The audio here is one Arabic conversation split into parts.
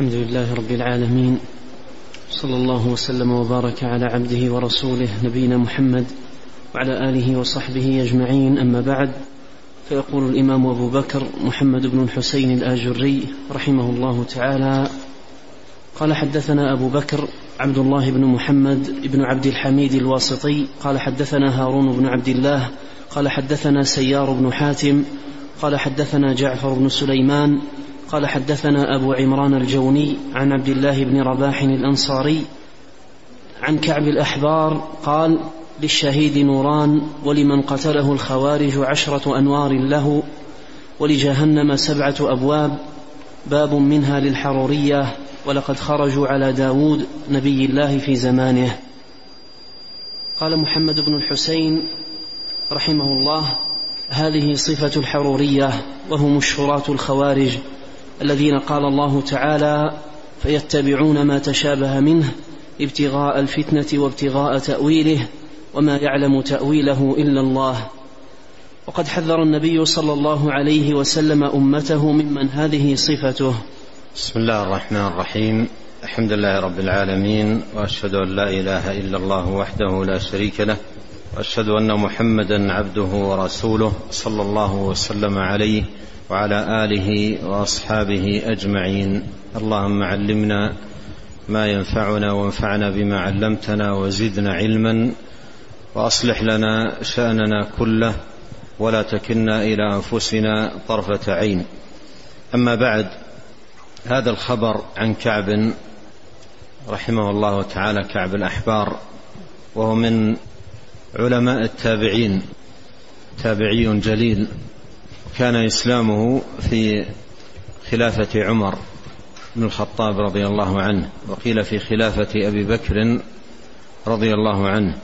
الحمد لله رب العالمين صلى الله وسلم وبارك على عبده ورسوله نبينا محمد وعلى آله وصحبه أجمعين أما بعد فيقول الإمام أبو بكر محمد بن الحسين الآجري رحمه الله تعالى قال حدثنا أبو بكر عبد الله بن محمد بن عبد الحميد الواسطي قال حدثنا هارون بن عبد الله قال حدثنا سيار بن حاتم قال حدثنا جعفر بن سليمان قال حدثنا أبو عمران الجوني عن عبد الله بن رباح الأنصاري عن كعب الأحبار قال للشهيد نوران ولمن قتله الخوارج عشرة أنوار له ولجهنم سبعة أبواب باب منها للحرورية ولقد خرجوا على داود نبي الله في زمانه. قال محمد بن الحسين رحمه الله هذه صفة الحرورية وهم الشراة الخوارج. الذين قال الله تعالى فيتبعون ما تشابه منه ابتغاء الفتنة وابتغاء تأويله وما يعلم تأويله إلا الله. وقد حذر النبي صلى الله عليه وسلم أمته ممن هذه صفته. بسم الله الرحمن الرحيم. الحمد لله رب العالمين وأشهد أن لا إله إلا الله وحده لا شريك له وأشهد أن محمدا عبده ورسوله صلى الله وسلم عليه وعلى آله وأصحابه أجمعين. اللهم علمنا ما ينفعنا وانفعنا بما علمتنا وزدنا علما. وأصلح لنا شأننا كله ولا تكلنا إلى أنفسنا طرفة عين. أما بعد هذا الخبر عن كعب رحمه الله تعالى كعب الأحبار وهو من علماء التابعين تابعي جليل. كان إسلامه في خلافة عمر بن الخطاب رضي الله عنه وقيل في خلافة أبي بكر رضي الله عنه.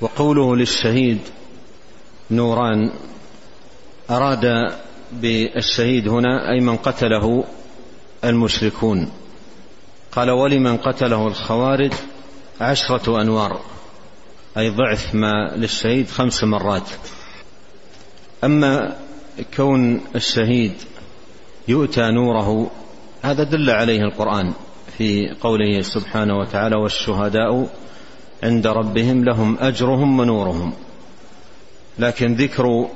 وقوله للشهيد نوران أراد بالشهيد هنا أي من قتله المشركون. قال ولمن قتله الخوارج عشرة أنوار أي ضعف ما للشهيد خمس مرات. أما كون الشهيد يؤتى نوره هذا دل عليه القرآن في قوله سبحانه وتعالى والشهداء عند ربهم لهم أجرهم ونورهم. لكن ذكر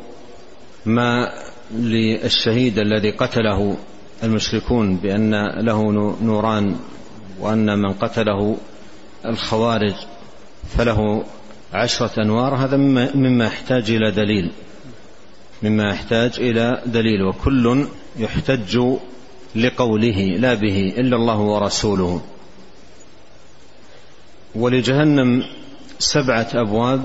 ما للشهيد الذي قتله المشركون بأن له نوران وأن من قتله الخوارج فله عشرة أنوار هذا مما يحتاج إلى دليل. مما يحتاج إلى دليل وكل يحتج لقوله لا به إلا الله ورسوله. ولجهنم سبعة أبواب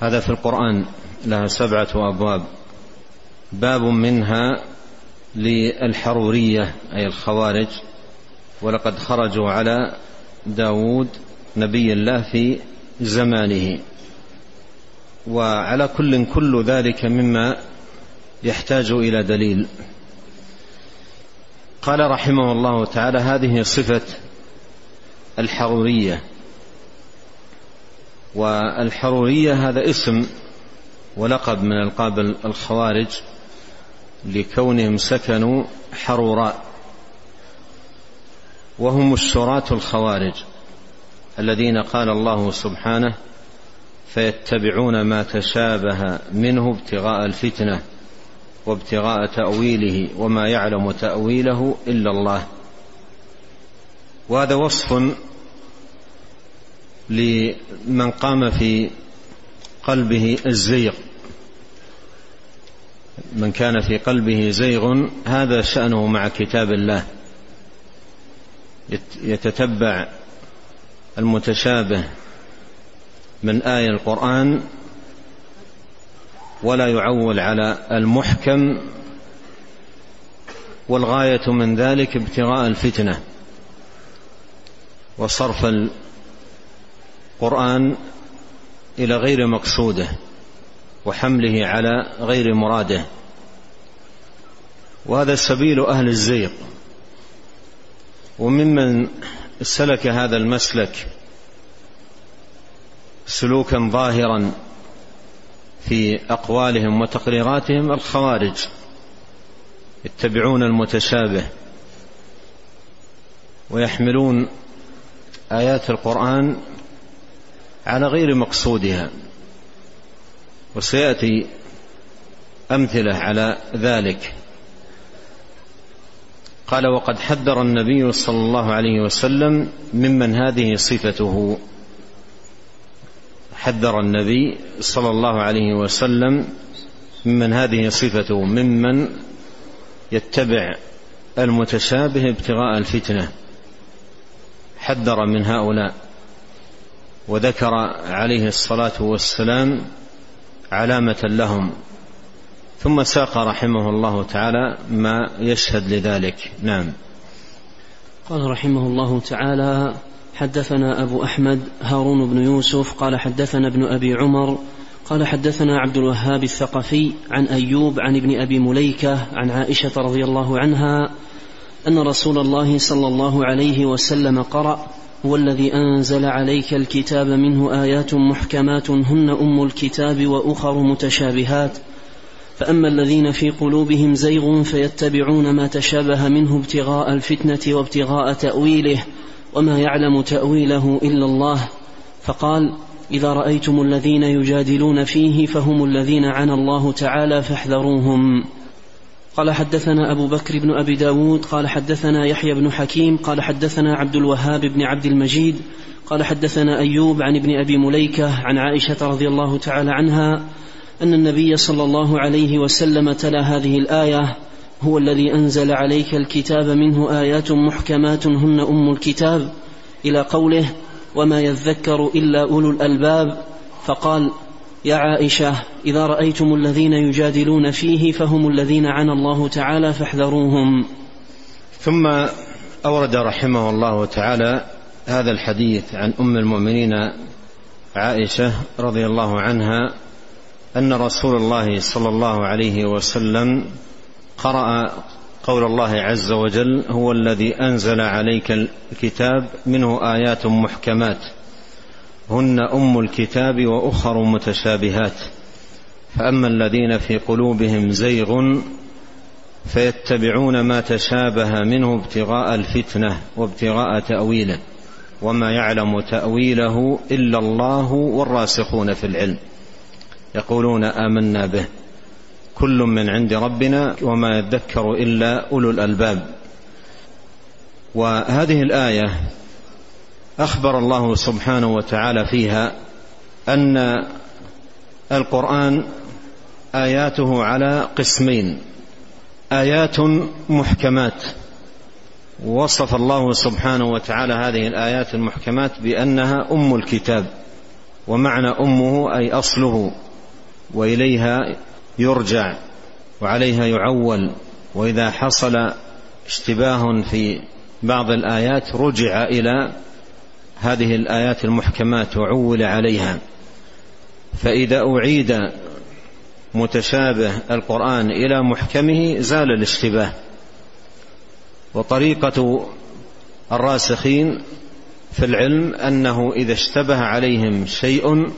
هذا في القرآن لها سبعة أبواب. باب منها للحرورية أي الخوارج. ولقد خرجوا على داود نبي الله في زمانه. وعلى كل كل ذلك مما يحتاج إلى دليل. قال رحمه الله تعالى هذه صفة الحرورية. والحرورية هذا اسم ولقب من ألقاب الخوارج لكونهم سكنوا حروراء وهم الشراة الخوارج الذين قال الله سبحانه فيتبعون ما تشابه منه ابتغاء الفتنة وابتغاء تأويله وما يعلم تأويله إلا الله. وهذا وصف لمن قام في قلبه الزيغ. من كان في قلبه زيغ هذا شأنه مع كتاب الله. يتتبع المتشابه من آية القرآن ولا يعول على المحكم والغاية من ذلك ابتغاء الفتنة وصرف القرآن إلى غير مقصوده وحمله على غير مراده وهذا سبيل أهل الزيغ وممن سلك هذا المسلك سلوكا ظاهرا في أقوالهم وتقريراتهم الخوارج. يتبعون المتشابه ويحملون آيات القرآن على غير مقصودها. وسيأتي أمثلة على ذلك. قال وقد حذر النبي صلى الله عليه وسلم ممن هذه صفته. حذر النبي صلى الله عليه وسلم ممن هذه صفته ممن يتبع المتشابه ابتغاء الفتنة. حذر من هؤلاء. وذكر عليه الصلاة والسلام علامة لهم. ثم ساق رحمه الله تعالى ما يشهد لذلك. نعم. قال رحمه الله تعالى حدثنا أبو أحمد هارون بن يوسف قال حدثنا ابن أبي عمر قال حدثنا عبد الوهاب الثقفي عن أيوب عن ابن أبي مليكة عن عائشة رضي الله عنها أن رسول الله صلى الله عليه وسلم قرأ هو الذي أنزل عليك الكتاب منه آيات محكمات هن أم الكتاب وأخر متشابهات. فأما الذين في قلوبهم زيغ فيتبعون ما تشابه منه ابتغاء الفتنة وابتغاء تأويله وما يعلم تأويله إلا الله. فقال إذا رأيتم الذين يجادلون فيه فهم الذين عنى الله تعالى فاحذروهم. قال حدثنا أبو بكر بن أبي داود. قال حدثنا يحيى بن حكيم. قال حدثنا عبد الوهاب بن عبد المجيد. قال حدثنا أيوب عن ابن أبي مليكة عن عائشة رضي الله تعالى عنها أن النبي صلى الله عليه وسلم تلا هذه الآية. هو الذي أنزل عليك الكتاب منه آيات محكمات هن أم الكتاب إلى قوله وما يذكر إلا أولو الألباب فقال يا عائشة إذا رأيتم الذين يجادلون فيه فهم الذين عنى الله تعالى فاحذروهم. ثم أورد رحمه الله تعالى هذا الحديث عن أم المؤمنين عائشة رضي الله عنها أن رسول الله صلى الله عليه وسلم قرأ قول الله عز وجل هو الذي أنزل عليك الكتاب منه آيات محكمات هن أم الكتاب وأخر متشابهات فأما الذين في قلوبهم زيغ فيتبعون ما تشابه منه ابتغاء الفتنة وابتغاء تأويله وما يعلم تأويله إلا الله والراسخون في العلم. يقولون آمنا به. كل من عند ربنا وما يذكر إلا أولو الألباب. وهذه الآية أخبر الله سبحانه وتعالى فيها أن القرآن آياته على قسمين. آيات محكمات. وصف الله سبحانه وتعالى هذه الآيات المحكمات بأنها أم الكتاب ومعنى أمه أي أصله وإليها يرجع وعليها يعول وإذا حصل اشتباه في بعض الآيات رجع إلى هذه الآيات المحكمات وعول عليها. فإذا أعيد متشابه القرآن إلى محكمه زال الاشتباه. وطريقة الراسخين في العلم أنه إذا اشتبه عليهم شيء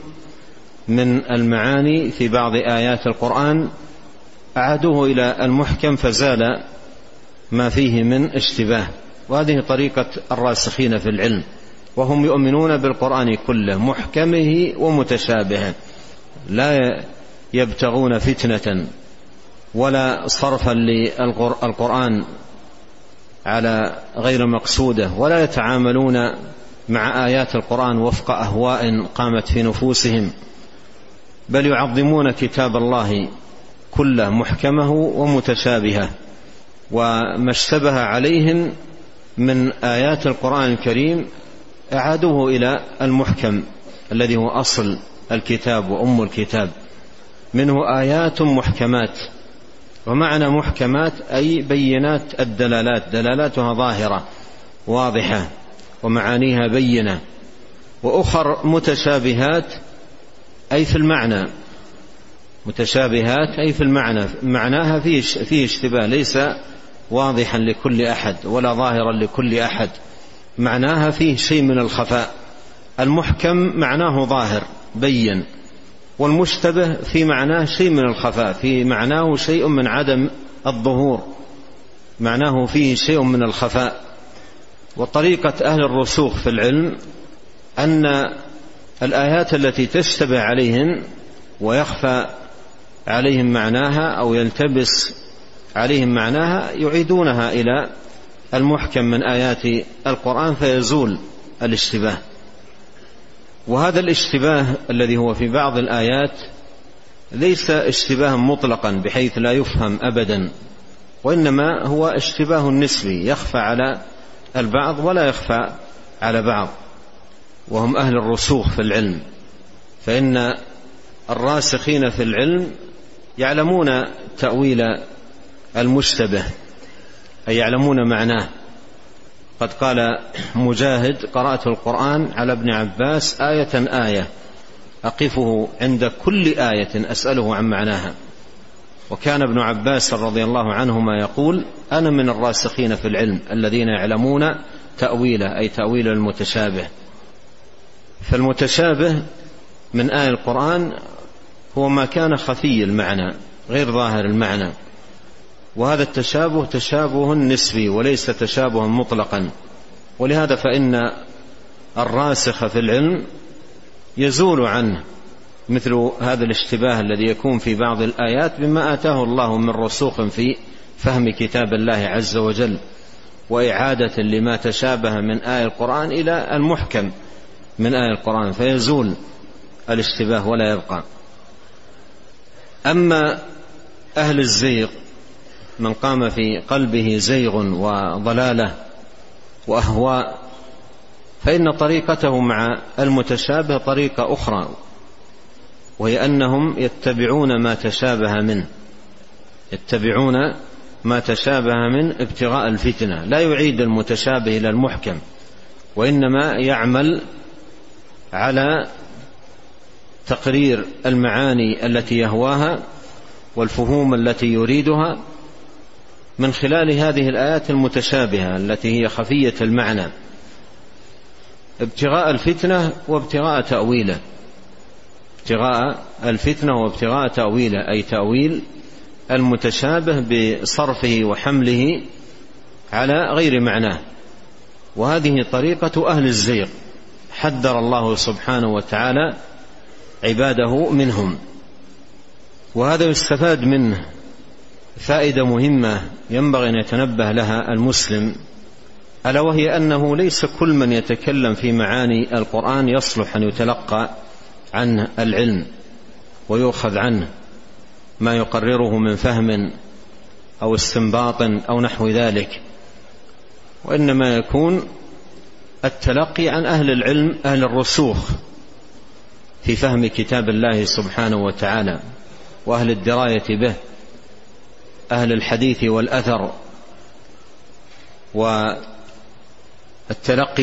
من المعاني في بعض آيات القرآن أعادوه إلى المحكم فزال ما فيه من اشتباه. وهذه طريقة الراسخين في العلم. وهم يؤمنون بالقرآن كله محكمه ومتشابهه لا يبتغون فتنة ولا صرفا للقرآن على غير مقصوده ولا يتعاملون مع آيات القرآن وفق أهواء قامت في نفوسهم. بل يعظمون كتاب الله كله محكمه ومتشابهة وما اشتبه عليهم من آيات القرآن الكريم أعادوه إلى المحكم الذي هو أصل الكتاب وأم الكتاب. منه آيات محكمات ومعنى محكمات أي بينات الدلالات دلالاتها ظاهرة واضحة ومعانيها بينة وأخر متشابهات أي في المعنى متشابهات أي في المعنى. معناها فيه فيه اشتباه ليس واضحا لكل أحد ولا ظاهرا لكل أحد. معناها فيه شيء من الخفاء. المحكم معناه ظاهر بين. والمشتبه في معناه شيء من الخفاء في معناه شيء من عدم الظهور. معناه فيه شيء من الخفاء. وطريقة أهل الرسوخ في العلم أن الآيات التي تشتبه عليهم ويخفى عليهم معناها أو يلتبس عليهم معناها يعيدونها إلى المحكم من آيات القرآن فيزول الاشتباه. وهذا الاشتباه الذي هو في بعض الآيات ليس اشتباها مطلقا بحيث لا يفهم أبدا وإنما هو اشتباه نسبي يخفى على البعض ولا يخفى على بعض. وهم أهل الرسوخ في العلم. فإن الراسخين في العلم يعلمون تأويل المشتبه أي يعلمون معناه. قد قال مجاهد قرأت القرآن على ابن عباس آية آية أقفه عند كل آية أسأله عن معناها. وكان ابن عباس رضي الله عنهما يقول أنا من الراسخين في العلم الذين يعلمون تأويله أي تأويل المتشابه. فالمتشابه من آية القرآن هو ما كان خفي المعنى غير ظاهر المعنى. وهذا التشابه تشابه نسبي وليس تشابها مطلقا. ولهذا فإن الراسخ في العلم يزول عنه مثل هذا الاشتباه الذي يكون في بعض الآيات بما آتاه الله من رسوخ في فهم كتاب الله عز وجل وإعادة لما تشابه من آية القرآن إلى المحكم. من آية القرآن فيزول الاشتباه ولا يبقى. أما أهل الزيغ من قام في قلبه زيغ وضلالة وأهواء فإن طريقته مع المتشابه طريقة أخرى وهي أنهم يتبعون ما تشابه منه يتبعون ما تشابه من ابتغاء الفتنة لا يعيد المتشابه إلى المحكم وإنما يعمل على تقرير المعاني التي يهواها والفهوم التي يريدها من خلال هذه الآيات المتشابهة التي هي خفية المعنى ابتغاء الفتنة وابتغاء تأويله. ابتغاء الفتنة وابتغاء تأويله أي تأويل المتشابه بصرفه وحمله على غير معناه. وهذه طريقة أهل الزيغ. حذر الله سبحانه وتعالى عباده منهم. وهذا يستفاد منه فائدة مهمة ينبغي أن يتنبه لها المسلم ألا وهي أنه ليس كل من يتكلم في معاني القرآن يصلح أن يتلقى عنه العلم ويؤخذ عنه ما يقرره من فهم أو استنباط أو نحو ذلك وإنما يكون التلقي عن أهل العلم أهل الرسوخ في فهم كتاب الله سبحانه وتعالى وأهل الدراية به أهل الحديث والأثر والتلقي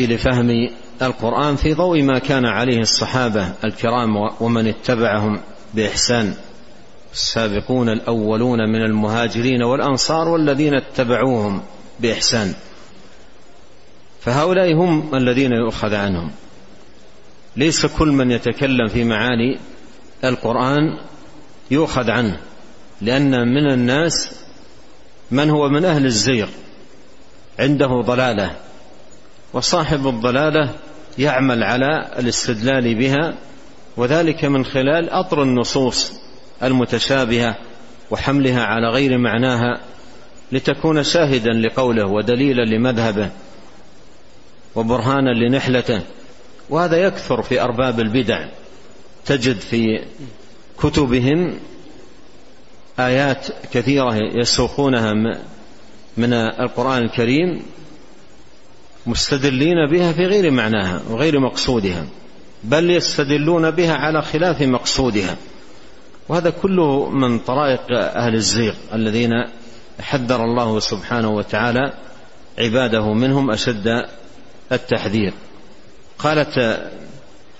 لفهم القرآن في ضوء ما كان عليه الصحابة الكرام ومن اتبعهم بإحسان. السابقون الأولون من المهاجرين والأنصار والذين اتبعوهم بإحسان. فهؤلاء هم الذين يؤخذ عنهم. ليس كل من يتكلم في معاني القرآن يؤخذ عنه لأن من الناس من هو من أهل الزيغ عنده ضلالة وصاحب الضلالة يعمل على الاستدلال بها وذلك من خلال أطر النصوص المتشابهة وحملها على غير معناها لتكون شاهدا لقوله ودليلا لمذهبه. وبرهانا لنحلته. وهذا يكثر في أرباب البدع. تجد في كتبهم آيات كثيرة يسوقونها من القرآن الكريم مستدلين بها في غير معناها وغير مقصودها بل يستدلون بها على خلاف مقصودها. وهذا كله من طرائق أهل الزيغ الذين حذر الله سبحانه وتعالى عباده منهم أشد التحذير. قالت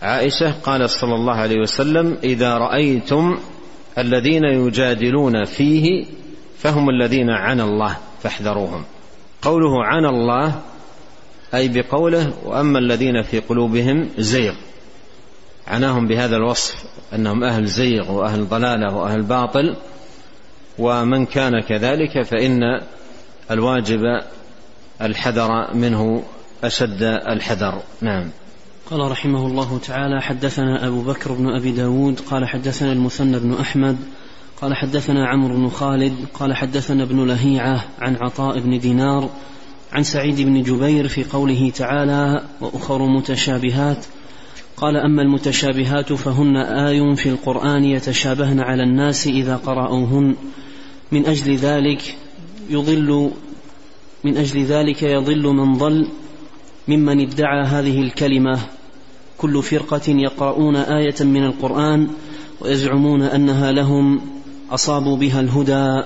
عائشة قال صلى الله عليه وسلم إذا رأيتم الذين يجادلون فيه فهم الذين عن الله فاحذروهم. قوله عن الله أي بقوله وأما الذين في قلوبهم زيغ. عناهم بهذا الوصف أنهم أهل زيغ وأهل ضلالة وأهل باطل. ومن كان كذلك فإن الواجب الحذر منه أشد الحذر. نعم. قال رحمه الله تعالى حدثنا أبو بكر بن أبي داود قال حدثنا المثنى بن أحمد قال حدثنا عمرو بن خالد قال حدثنا ابن لهيعة عن عطاء بن دينار عن سعيد بن جبير في قوله تعالى وأخر متشابهات. قال أما المتشابهات فهن آي في القرآن يتشابهن على الناس إذا قرأوهن. من أجل ذلك يضل من أجل ذلك يضل من ضل ممن ادعى هذه الكلمة. كل فرقة يقرؤون آية من القرآن ويزعمون أنها لهم أصابوا بها الهدى.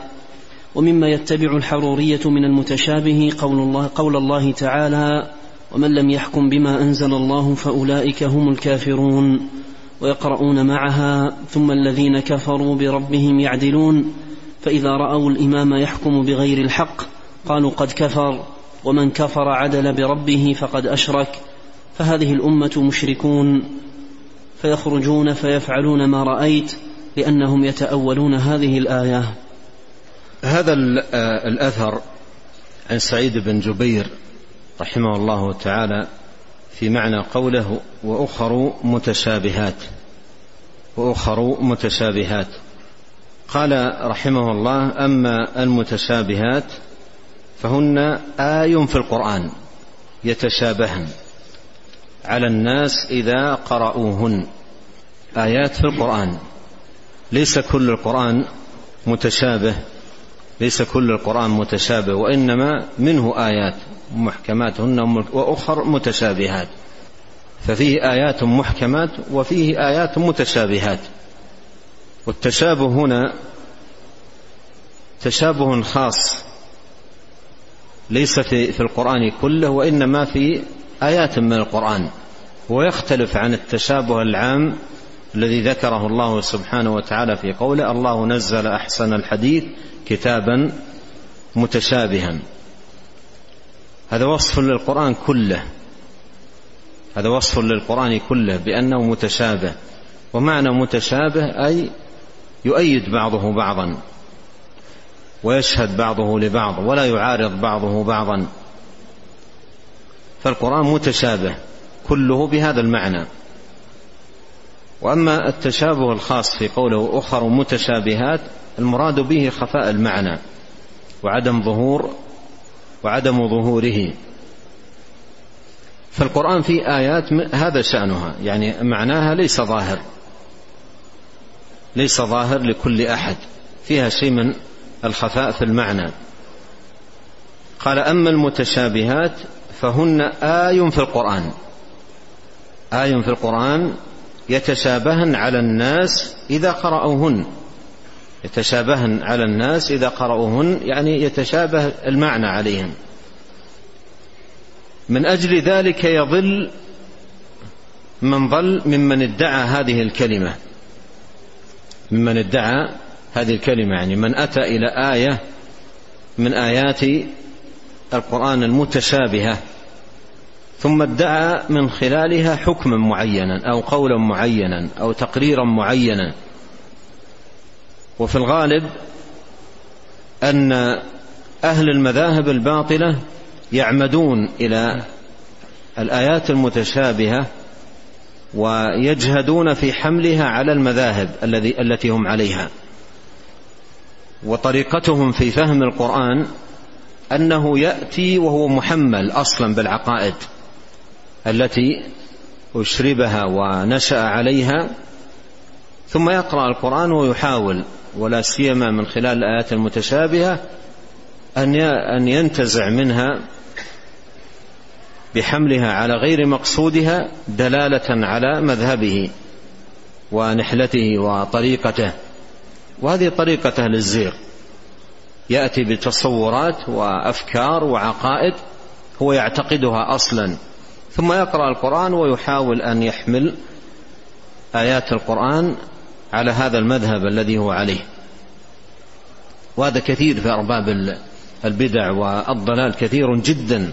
ومما يتبع الحرورية من المتشابه قول الله, قول الله تعالى ومن لم يحكم بما أنزل الله فأولئك هم الكافرون ويقرؤون معها ثم الذين كفروا بربهم يعدلون فإذا رأوا الإمام يحكم بغير الحق قالوا قد كفر. ومن كفر عدل بربه فقد أشرك فهذه الأمة مشركون فيخرجون فيفعلون ما رأيت لأنهم يتأولون هذه الآية. هذا آه، الأثر عن سعيد بن جبير رحمه الله تعالى في معنى قوله وأخر متشابهات وأخر متشابهات. قال رحمه الله أما المتشابهات فهن آي في القرآن يتشابهن. على الناس إذا قرأوهن آيات في القرآن. ليس كل القرآن متشابه. ليس كل القرآن متشابه. وإنما منه آيات محكمات هن وأخر متشابهات. ففيه آيات محكمات وفيه آيات متشابهات. والتشابه هنا تشابه خاص ليس في, في القرآن كله وإنما في آيات من القرآن ويختلف عن التشابه العام الذي ذكره الله سبحانه وتعالى في قوله الله نزل أحسن الحديث كتابا متشابها هذا وصف للقرآن كله هذا وصف للقرآن كله بأنه متشابه ومعنى متشابه أي يؤيد بعضه بعضا. ويشهد بعضه لبعض ولا يعارض بعضه بعضا. فالقرآن متشابه كله بهذا المعنى. وأما التشابه الخاص في قوله أخر متشابهات المراد به خفاء المعنى وعدم ظهور وعدم ظهوره. فالقرآن في آيات هذا شأنها يعني معناها ليس ظاهر. ليس ظاهر لكل أحد. فيها شيء من الخفاء في المعنى. قال أما المتشابهات فهن آي في القرآن. آي في القرآن يتشابهن على الناس إذا قرأوهن. يتشابهن على الناس إذا قرأوهن يعني يتشابه المعنى عليهم. من أجل ذلك يضل من ضل ممن ادعى هذه الكلمة. ممن ادعى هذه الكلمة يعني من أتى إلى آية من آيات القرآن المتشابهة ثم ادعى من خلالها حكما معينا أو قولا معينا أو تقريرا معينا. وفي الغالب أن أهل المذاهب الباطلة يعمدون إلى الآيات المتشابهة ويجهدون في حملها على المذاهب التي هم عليها. وطريقتهم في فهم القرآن أنه يأتي وهو محمل أصلا بالعقائد التي أشربها ونشأ عليها ثم يقرأ القرآن ويحاول ولا سيما من خلال الآيات المتشابهة أن أن ينتزع منها بحملها على غير مقصودها دلالة على مذهبه ونحلته وطريقته. وهذه طريقة أهل الزيغ. يأتي بتصورات وأفكار وعقائد هو يعتقدها أصلا ثم يقرأ القرآن ويحاول أن يحمل آيات القرآن على هذا المذهب الذي هو عليه. وهذا كثير في أرباب البدع والضلال كثير جدا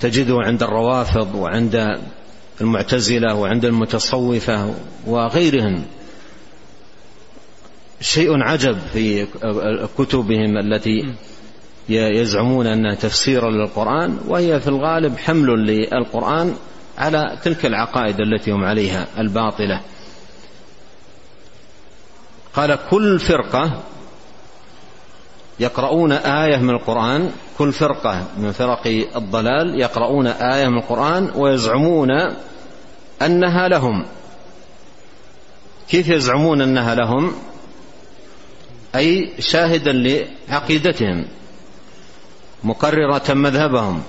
تجده عند الروافض وعند المعتزلة وعند المتصوفة وغيرهم. شيء عجب في كتبهم التي يزعمون أنها تفسير للقرآن وهي في الغالب حمل للقرآن على تلك العقائد التي هم عليها الباطلة. قال كل فرقة يقرؤون آية من القرآن كل فرقة من فرق الضلال يقرؤون آية من القرآن ويزعمون أنها لهم. كيف يزعمون أنها لهم؟ أي شاهدا لعقيدتهم مقررة مذهبهم.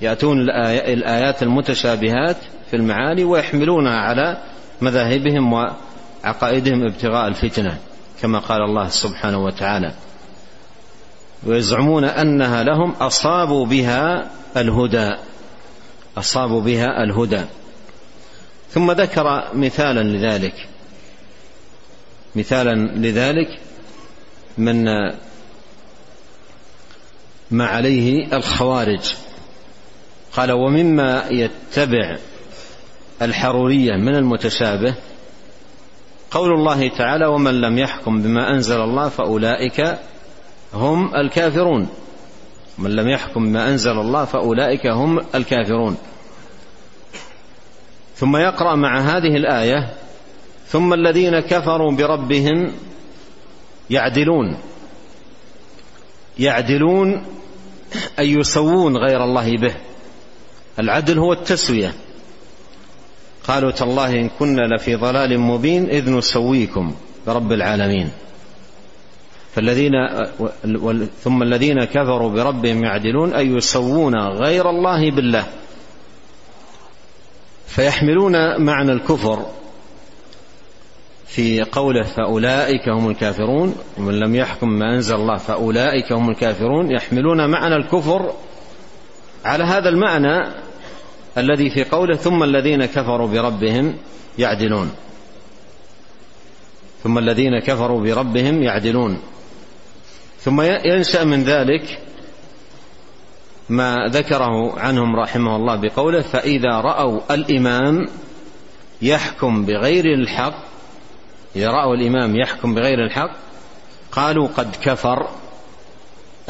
يأتون الآيات المتشابهات في المعاني ويحملونها على مذاهبهم وعقائدهم ابتغاء الفتنة كما قال الله سبحانه وتعالى. ويزعمون أنها لهم أصابوا بها الهدى أصابوا بها الهدى. ثم ذكر مثالا لذلك مثالا لذلك من ما عليه الخوارج. قال ومما يتبع الحرورية من المتشابه قول الله تعالى ومن لم يحكم بما أنزل الله فأولئك هم الكافرون. من لم يحكم بما أنزل الله فأولئك هم الكافرون. ثم يقرأ مع هذه الآية ثم الذين كفروا بربهم يعدلون. يعدلون أي يسوون غير الله به. العدل هو التسوية. قالوا تالله إن كنا لفي ضلال مبين إذ نسويكم برب العالمين. فالذين ثم الذين كفروا بربهم يعدلون أي يسوون غير الله بالله. فيحملون معنى الكفر في قوله فأولئك هم الكافرون ومن لم يحكم ما أنزل الله فأولئك هم الكافرون يحملون معنى الكفر على هذا المعنى الذي في قوله ثم الذين كفروا بربهم يعدلون. ثم الذين كفروا بربهم يعدلون. ثم ينشأ من ذلك ما ذكره عنهم رحمه الله بقوله فإذا رأوا الإمام يحكم بغير الحق اذا راوا الإمام يحكم بغير الحق قالوا قد كفر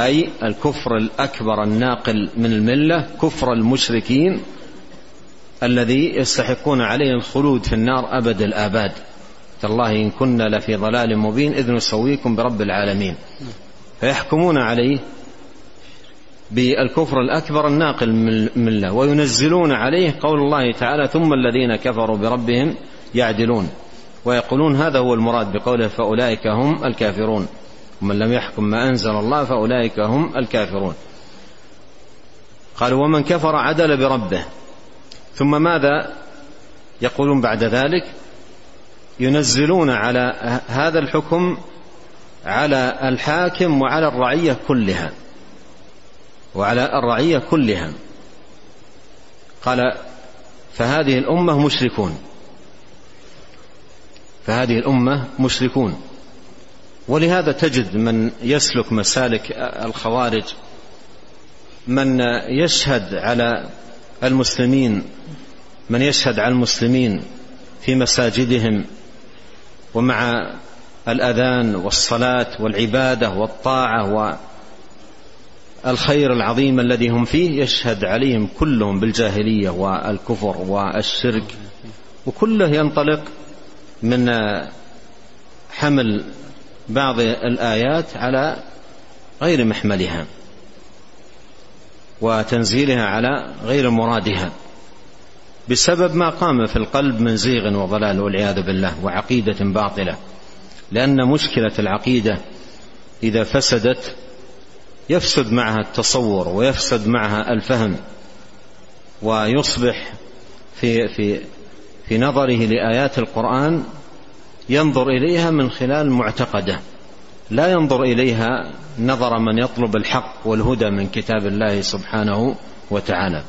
أي الكفر الأكبر الناقل من الملة كفر المشركين الذي يستحقون عليه الخلود في النار أبد الآباد. تالله إن كنا لفي ضلال مبين إذ نسويكم برب العالمين. فيحكمون عليه بالكفر الأكبر الناقل من الله وينزلون عليه قول الله تعالى ثم الذين كفروا بربهم يعدلون ويقولون هذا هو المراد بقوله فأولئك هم الكافرون. ومن لم يحكم ما أنزل الله فأولئك هم الكافرون. قالوا ومن كفر عدل بربه. ثم ماذا يقولون بعد ذلك؟ ينزلون على هذا الحكم على الحاكم وعلى الرعية كلها. وعلى الرعية كلها. قال فهذه الأمة مشركون. فهذه الأمة مشركون. ولهذا تجد من يسلك مسالك الخوارج من يشهد على المسلمين من يشهد على المسلمين في مساجدهم ومع الأذان والصلاة والعبادة والطاعة والخير العظيم الذي هم فيه يشهد عليهم كلهم بالجاهلية والكفر والشرك وكله ينطلق من حمل بعض الآيات على غير محملها وتنزيلها على غير مرادها بسبب ما قام في القلب من زيغ وضلال والعياذ بالله وعقيدة باطلة. لأن مشكلة العقيدة إذا فسدت يفسد معها التصور ويفسد معها الفهم ويصبح في في في نظره لآيات القرآن ينظر إليها من خلال معتقده لا ينظر إليها نظر من يطلب الحق والهدى من كتاب الله سبحانه وتعالى.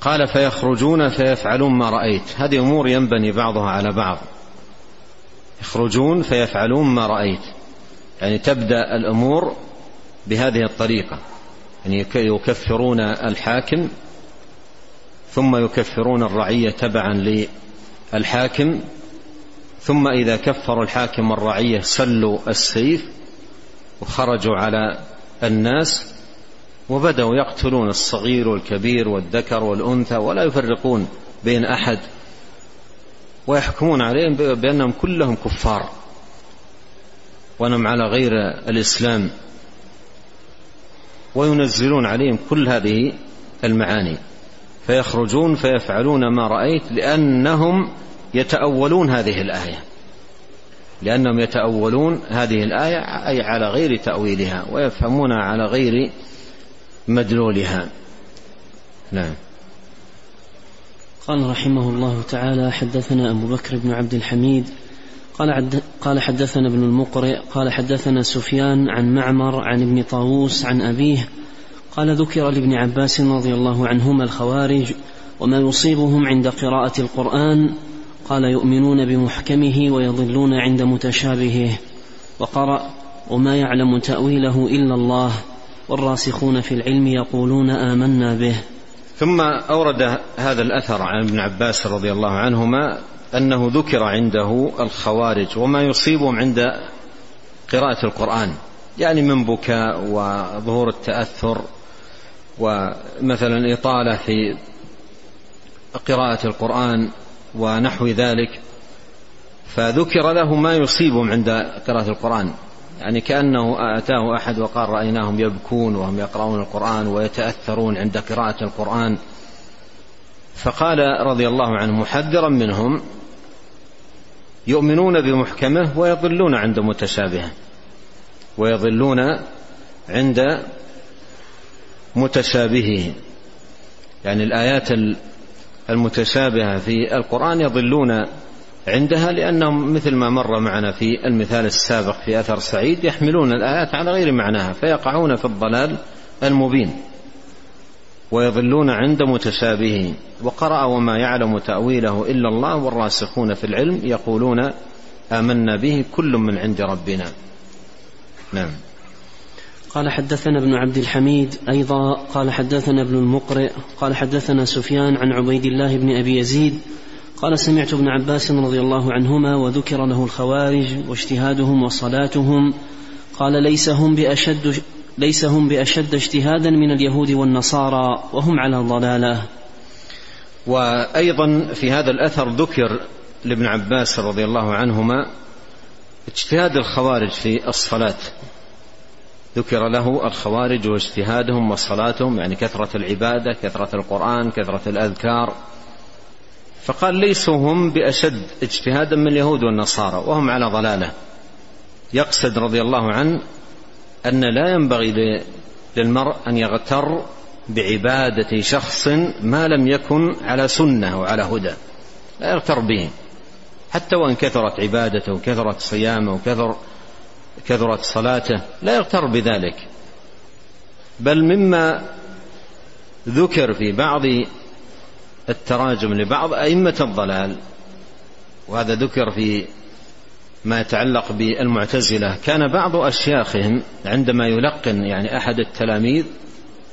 قال فيخرجون فيفعلون ما رأيت. هذه أمور ينبني بعضها على بعض. يخرجون فيفعلون ما رأيت. يعني تبدأ الأمور بهذه الطريقة. يعني يكفرون الحاكم ثم يكفرون الرعية تبعا للحاكم ثم إذا كفروا الحاكم والرعية سلوا السيف وخرجوا على الناس وبدأوا يقتلون الصغير والكبير والذكر والأنثى ولا يفرقون بين أحد ويحكمون عليهم بأنهم كلهم كفار. وأنهم على غير الإسلام وينزلون عليهم كل هذه المعاني. فيخرجون فيفعلون ما رأيت لأنهم يتأولون هذه الآية. لأنهم يتأولون هذه الآية أي على غير تأويلها ويفهمونها على غير مدلولها. نعم. قال رحمه الله تعالى حدثنا أبو بكر بن عبد الحميد قال قال حدثنا ابن المقرئ قال حدثنا سفيان عن معمر عن ابن طاووس عن أبيه قال ذكر لابن عباس رضي الله عنهما الخوارج وما يصيبهم عند قراءة القرآن قال يؤمنون بمحكمه ويضلون عند متشابهه وقرأ وما يعلم تأويله إلا الله والراسخون في العلم يقولون آمنا به. ثم أورد هذا الأثر عن ابن عباس رضي الله عنهما أنه ذكر عنده الخوارج وما يصيبهم عند قراءة القرآن يعني من بكاء وظهور التأثر ومثلا إطالة في قراءة القرآن ونحو ذلك فذكر له ما يصيبهم عند قراءة القرآن. يعني كأنه أتاه أحد وقال رأيناهم يبكون وهم يقرؤون القرآن ويتأثرون عند قراءة القرآن. فقال رضي الله عنه محذرا منهم يؤمنون بمحكمه ويضلون عند متشابهه ويضلون عند متشابهه يعني الآيات المتشابهة في القرآن يضلون عندها لأنهم مثل ما مر معنا في المثال السابق في أثر سعيد يحملون الآيات على غير معناها فيقعون في الضلال المبين. ويضلون عند متشابهه وقرأ وما يعلم تأويله إلا الله والراسخون في العلم يقولون آمنا به كل من عند ربنا. نعم. قال حدثنا ابن عبد الحميد أيضا قال حدثنا ابن المقرئ قال حدثنا سفيان عن عبيد الله بن أبي يزيد قال سمعت ابن عباس رضي الله عنهما وذكر له الخوارج واجتهادهم وصلاتهم قال ليس هم بأشد ليس هم بأشد اجتهادا من اليهود والنصارى وهم على ضلالة. وأيضا في هذا الأثر ذكر لابن عباس رضي الله عنهما اجتهاد الخوارج في الصلاة. ذكر له الخوارج واجتهادهم وصلاتهم يعني كثرة العبادة كثرة القرآن كثرة الأذكار. فقال ليسوا هم بأشد اجتهادا من اليهود والنصارى وهم على ضلالة. يقصد رضي الله عنه أن لا ينبغي للمرء أن يغتر بعبادة شخص ما لم يكن على سنة وعلى هدى. لا يغتر به. حتى وإن كثرت عبادته وكثرت صيامه وكثر كثرت صلاته لا يغتر بذلك. بل مما ذكر في بعض التراجم لبعض أئمة الضلال وهذا ذكر في ما يتعلق بالمعتزلة كان بعض أشياخهم عندما يلقن يعني أحد التلاميذ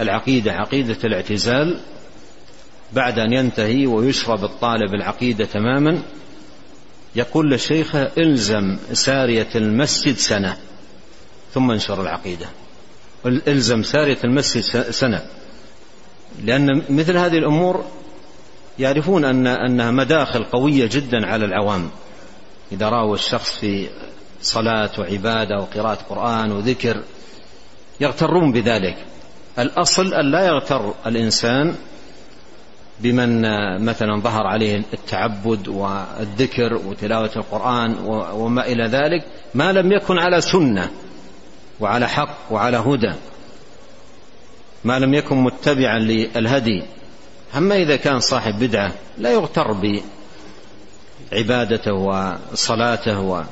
العقيدة عقيدة الاعتزال بعد أن ينتهي ويشرب الطالب العقيدة تماما يقول للشيخ إلزم سارية المسجد سنة ثم انشر العقيدة. إلزم سارية المسجد سنة. لأن مثل هذه الأمور يعرفون أن أنها مداخل قوية جدا على العوام. إذا رأوا الشخص في صلاة وعبادة وقراءة قرآن وذكر يغترون بذلك. الأصل أن لا يغتر الإنسان بمن مثلا ظهر عليه التعبد والذكر وتلاوة القرآن وما إلى ذلك ما لم يكن على سنة وعلى حق وعلى هدى ما لم يكن متبعا للهدي. أما إذا كان صاحب بدعة لا يغتر بعبادته وصلاته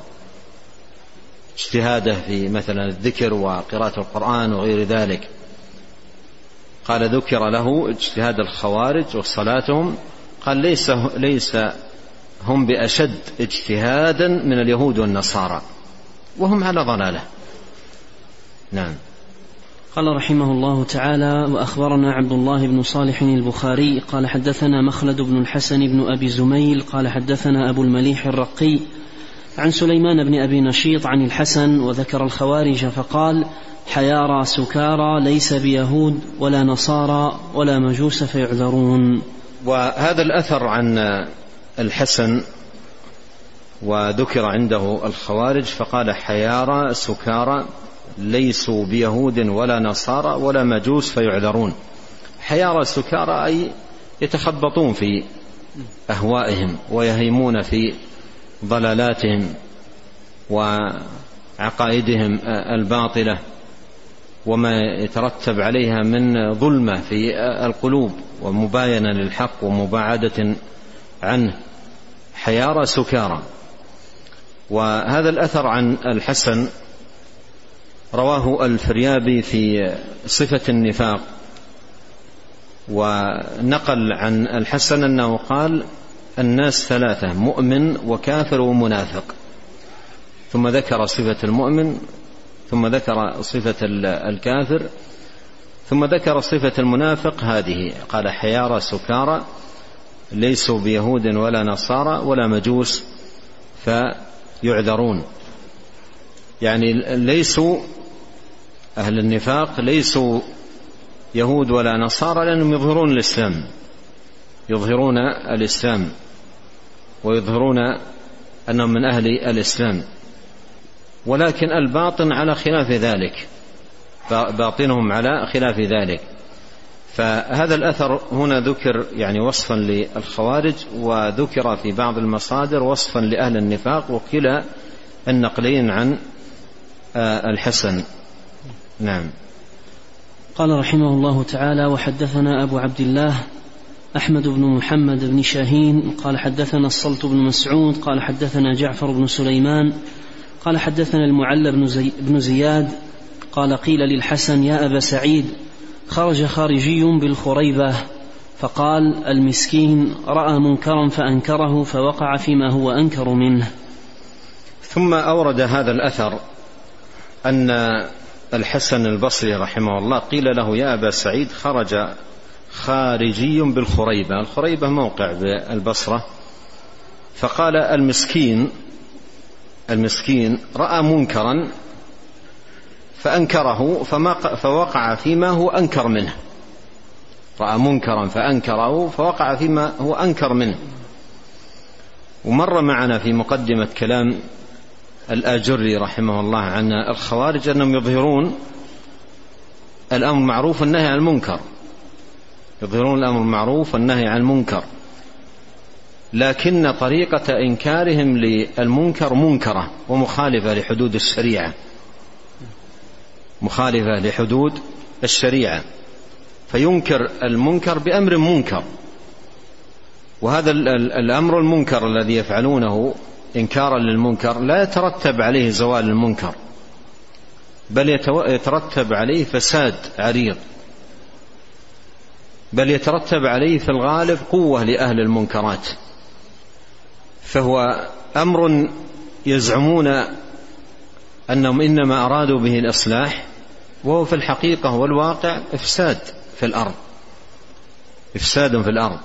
واجتهاده في مثلا الذكر وقراءة القرآن وغير ذلك. قال ذكر له اجتهاد الخوارج وصلاتهم قال ليس ليس هم بأشد اجتهادا من اليهود والنصارى وهم على ضلالة. نعم. قال رحمه الله تعالى وأخبرنا عبد الله بن صالح البخاري قال حدثنا مخلد بن الحسن بن أبي زميل قال حدثنا أبو المليح الرقي عن سليمان بن أبي نشيط عن الحسن وذكر الخوارج فقال حيارى سكارى ليس بيهود ولا نصارى ولا مجوس فيعذرون. وهذا الأثر عن الحسن وذكر عنده الخوارج فقال حيارى سكارى ليسوا بيهود ولا نصارى ولا مجوس فيعذرون. حيارى سكارى أي يتخبطون في أهوائهم ويهيمون في ضلالاتهم وعقائدهم الباطلة. وما يترتب عليها من ظلمة في القلوب ومباينة للحق ومباعدة عنه حيارى سكارى. وهذا الأثر عن الحسن رواه الفريابي في صفة النفاق ونقل عن الحسن أنه قال الناس ثلاثة مؤمن وكافر ومنافق. ثم ذكر صفة المؤمن ثم ذكر صفة الكافر ثم ذكر صفة المنافق هذه. قال حيارى سكارى ليسوا بيهود ولا نصارى ولا مجوس فيعذرون. يعني ليسوا أهل النفاق ليسوا يهود ولا نصارى لأنهم يظهرون الإسلام يظهرون الإسلام ويظهرون أنهم من أهل الإسلام. ولكن الباطن على خلاف ذلك. باطنهم على خلاف ذلك. فهذا الأثر هنا ذكر يعني وصفا للخوارج وذكر في بعض المصادر وصفا لأهل النفاق وكلا النقلين عن آه، الحسن. نعم. قال رحمه الله تعالى وحدثنا أبو عبد الله أحمد بن محمد بن شاهين قال حدثنا الصلت بن مسعود قال حدثنا جعفر بن سليمان قال حدثنا المعلى بن, زي بن زياد قال قيل للحسن يا أبا سعيد خرج خارجي بالخريبة فقال المسكين رأى منكرا فأنكره فوقع فيما هو أنكر منه. ثم أورد هذا الأثر أن الحسن البصري رحمه الله قيل له يا أبا سعيد خرج خارجي بالخريبة. الخريبة موقع بالبصرة. فقال المسكين المسكين رأى منكرا فأنكره فما فوقع فيما هو أنكر منه. رأى منكرا فأنكره فوقع فيما هو أنكر منه. ومر معنا في مقدمة كلام الآجري رحمه الله عن الخوارج أنهم يظهرون الأمر المعروف والنهي عن المنكر. يظهرون الأمر المعروف والنهي عن المنكر. لكن طريقة إنكارهم للمنكر منكرة ومخالفة لحدود الشريعة. مخالفة لحدود الشريعة. فينكر المنكر بأمر منكر. وهذا الأمر المنكر الذي يفعلونه إنكارا للمنكر لا يترتب عليه زوال المنكر بل يترتب عليه فساد عريض بل يترتب عليه في الغالب قوة لأهل المنكرات. فهو أمر يزعمون أنهم إنما أرادوا به الإصلاح وهو في الحقيقة والواقع إفساد في الأرض. إفساد في الأرض.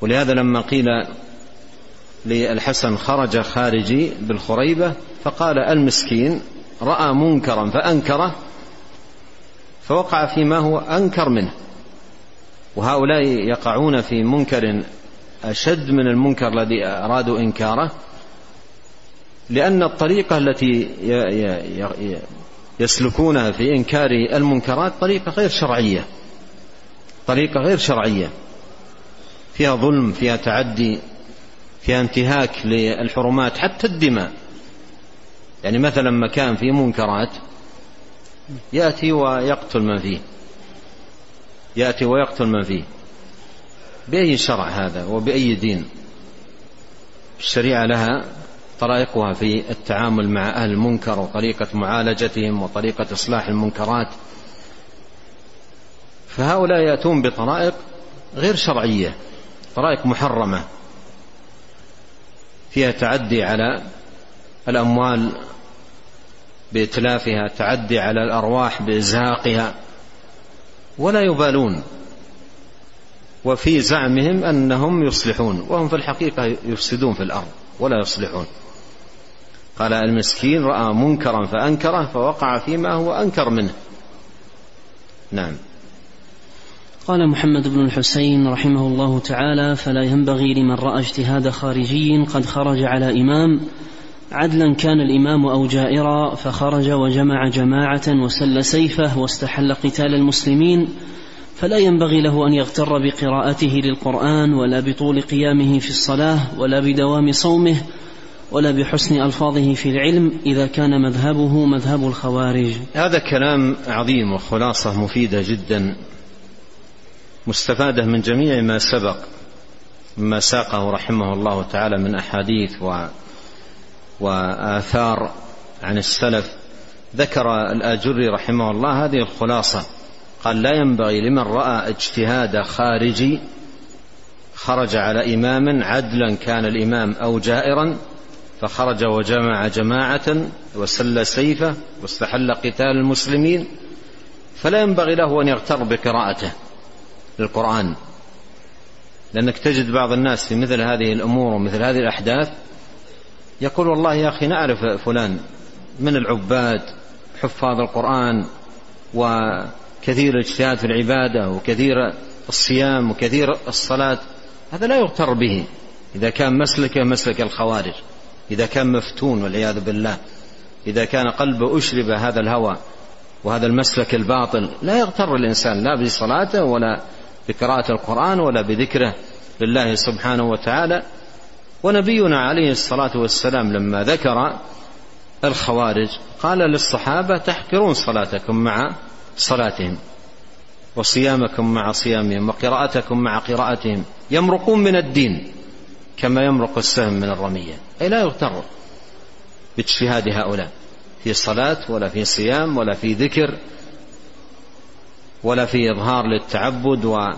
ولهذا لما قيل للحسن خرج خارجي بالخريبة فقال المسكين رأى منكرا فأنكره. فوقع فيما هو أنكر منه. وهؤلاء يقعون في منكر أشد من المنكر الذي أرادوا إنكاره لأن الطريقة التي يسلكونها في إنكار المنكرات طريقة غير شرعية طريقة غير شرعية. فيها ظلم فيها تعدي فيها انتهاك للحرمات حتى الدماء. يعني مثلا مكان فيه منكرات يأتي ويقتل من فيه. يأتي ويقتل من فيه. بأي شرع هذا وبأي دين؟ الشريعة لها طرائقها في التعامل مع أهل المنكر وطريقة معالجتهم وطريقة إصلاح المنكرات. فهؤلاء يأتون بطرائق غير شرعية طرائق محرمة فيها تعدي على الأموال بإتلافها تعدي على الأرواح بإزهاقها ولا يبالون. وفي زعمهم أنهم يصلحون وهم في الحقيقة يفسدون في الأرض ولا يصلحون. قال المسكين رأى منكرا فأنكره فوقع فيما هو أنكر منه. نعم. قال محمد بن الحسين رحمه الله تعالى فلا ينبغي لمن رأى اجتهاد خارجي قد خرج على إمام. عدلا كان الإمام أو جائرا فخرج وجمع جماعة وسل سيفه واستحل قتال المسلمين. فلا ينبغي له أن يغتر بقراءته للقرآن ولا بطول قيامه في الصلاة ولا بدوام صومه ولا بحسن ألفاظه في العلم إذا كان مذهبه مذهب الخوارج. هذا كلام عظيم وخلاصة مفيدة جدا مستفادة من جميع ما سبق مما ساقه رحمه الله تعالى من أحاديث و وآثار عن السلف ذكر الآجري رحمه الله هذه الخلاصة قال لا ينبغي لمن رأى اجتهاد خارجي خرج على إمام عدلا كان الإمام أو جائرا فخرج وجمع جماعة وسل سيفه واستحل قتال المسلمين فلا ينبغي له أن يغتر بقراءته للقرآن. لأنك تجد بعض الناس في مثل هذه الأمور ومثل هذه الأحداث يقول والله يا أخي نعرف فلان من العباد حفاظ القرآن وكثير الاجتهاد في العبادة وكثير الصيام وكثير الصلاة هذا لا يغتر به. إذا كان مسلكة مسلك الخوارج. إذا كان مفتون والعياذ بالله. إذا كان قلبه أشرب هذا الهوى وهذا المسلك الباطل لا يغتر الإنسان. لا بصلاته ولا بقراءة القرآن ولا بذكره لله سبحانه وتعالى. ونبينا عليه الصلاة والسلام لما ذكر الخوارج قال للصحابة تحقرون صلاتكم مع صلاتهم وصيامكم مع صيامهم وقراءتكم مع قراءتهم يمرقون من الدين كما يمرق السهم من الرمية. أي لا يغتر باجتهاد هؤلاء في صلاة ولا في صيام ولا في ذكر ولا في إظهار للتعبد وما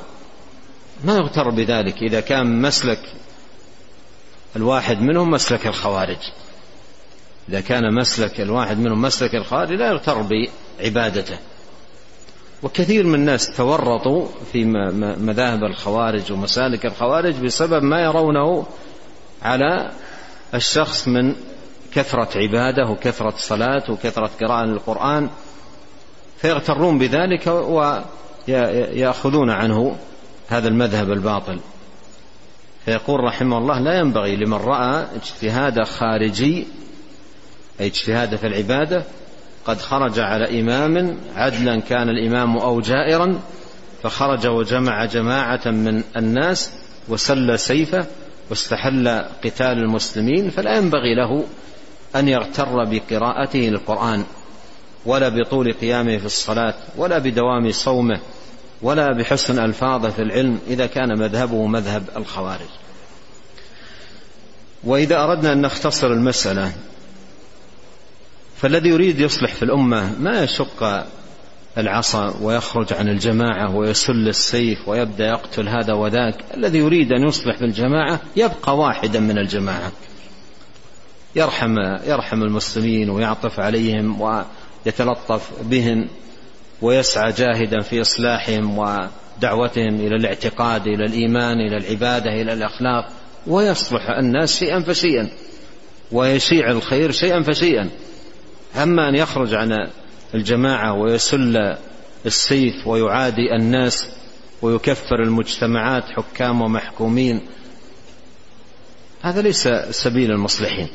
يغتر بذلك. إذا كان مسلك الواحد منهم مسلك الخوارج. إذا كان مسلك الواحد منهم مسلك الخوارج لا يغتر بعبادته. وكثير من الناس تورطوا في مذاهب الخوارج ومسالك الخوارج بسبب ما يرونه على الشخص من كثرة عبادة وكثرة صلاة وكثرة قراءة للقرآن فيغترون بذلك ويأخذون عنه هذا المذهب الباطل. فيقول رحمه الله لا ينبغي لمن رأى اجتهاد خارجي أي اجتهاد في العبادة قد خرج على إمام عدلا كان الإمام أو جائرا فخرج وجمع جماعة من الناس وسل سيفه واستحل قتال المسلمين فلا ينبغي له أن يغتر بقراءته للقرآن ولا بطول قيامه في الصلاة ولا بدوام صومه ولا بحسن ألفاظه في العلم إذا كان مذهبه مذهب الخوارج. وإذا أردنا أن نختصر المسألة فالذي يريد يصلح في الأمة ما يشق العصا ويخرج عن الجماعة ويسل السيف ويبدأ يقتل هذا وذاك. الذي يريد أن يصلح في الجماعة يبقى واحدا من الجماعة. يرحم يرحم المسلمين ويعطف عليهم ويتلطف بهم ويسعى جاهدا في إصلاحهم ودعوتهم إلى الاعتقاد إلى الإيمان إلى العبادة إلى الأخلاق. ويصلح الناس شيئا فشيئا. ويشيع الخير شيئا فشيئا. أما أن يخرج عن الجماعة ويسل السيف ويعادي الناس ويكفر المجتمعات حكام ومحكومين هذا ليس سبيل المصلحين.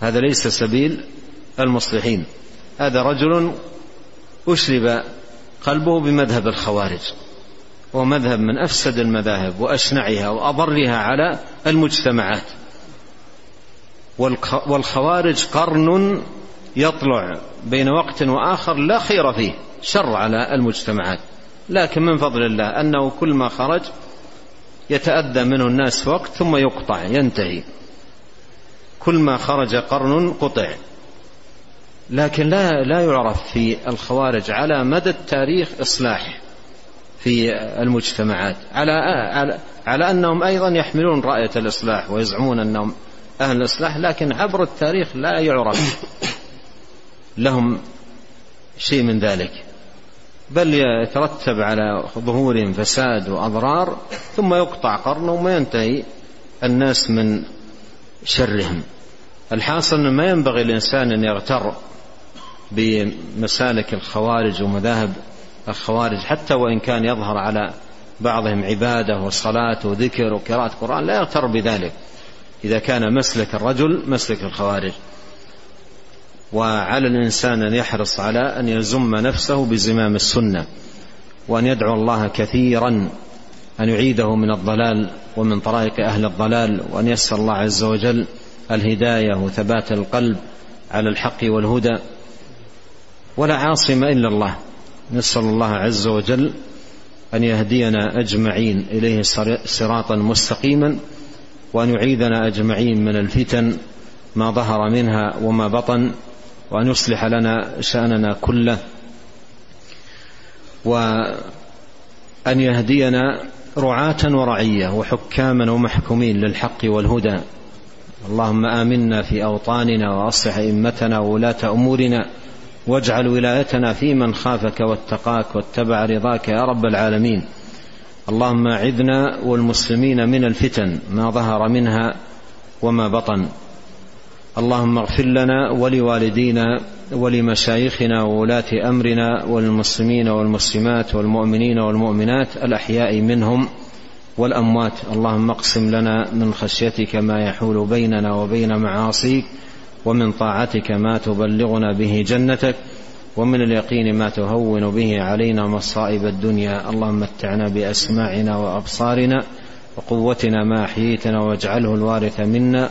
هذا ليس سبيل المصلحين. هذا رجل أشرب قلبه بمذهب الخوارج ومذهب من أفسد المذاهب وأشنعها وأضرها على المجتمعات. والخوارج قرن يطلع بين وقت وآخر لا خير فيه شر على المجتمعات. لكن من فضل الله أنه كل ما خرج يتأذى منه الناس وقت ثم يقطع ينتهي. كل ما خرج قرن قطع. لكن لا لا يعرف في الخوارج على مدى التاريخ إصلاح في المجتمعات. على على على أنهم أيضا يحملون رأية الإصلاح ويزعمون أنهم أهل الإصلاح لكن عبر التاريخ لا يعرف. لهم شيء من ذلك. بل يترتب على ظهورهم فساد وأضرار ثم يقطع قرنهم وينتهي الناس من شرهم. الحاصل أنه ما ينبغي الإنسان أن يغتر بمسالك الخوارج ومذاهب الخوارج حتى وإن كان يظهر على بعضهم عبادة وصلاة وذكر وقراءة قرآن لا يغتر بذلك. إذا كان مسلك الرجل مسلك الخوارج. وعلى الإنسان أن يحرص على أن يزم نفسه بزمام السنة وأن يدعو الله كثيرا أن يعيده من الضلال ومن طرائق أهل الضلال وأن يسر الله عز وجل الهداية وثبات القلب على الحق والهدى. ولا عاصم إلا الله. نسأل الله عز وجل أن يهدينا أجمعين إليه صراطا مستقيما وأن يعيذنا أجمعين من الفتن ما ظهر منها وما بطن وأن يصلح لنا شأننا كله. وأن يهدينا رعاة ورعية وحكاما ومحكومين للحق والهدى. اللهم آمنا في أوطاننا وأصلح أئمتنا وولاة أمورنا. واجعل ولايتنا في من خافك واتقاك واتبع رضاك يا رب العالمين. اللهم أعذنا والمسلمين من الفتن ما ظهر منها وما بطن. اللهم اغفر لنا ولوالدينا ولمشايخنا وولاة أمرنا وللمسلمين والمسلمات والمؤمنين والمؤمنات الأحياء منهم والأموات. اللهم اقسم لنا من خشيتك ما يحول بيننا وبين معاصيك ومن طاعتك ما تبلغنا به جنتك ومن اليقين ما تهون به علينا مصائب الدنيا. اللهم متعنا بأسماعنا وأبصارنا وقوتنا ما أحييتنا واجعله الوارث منا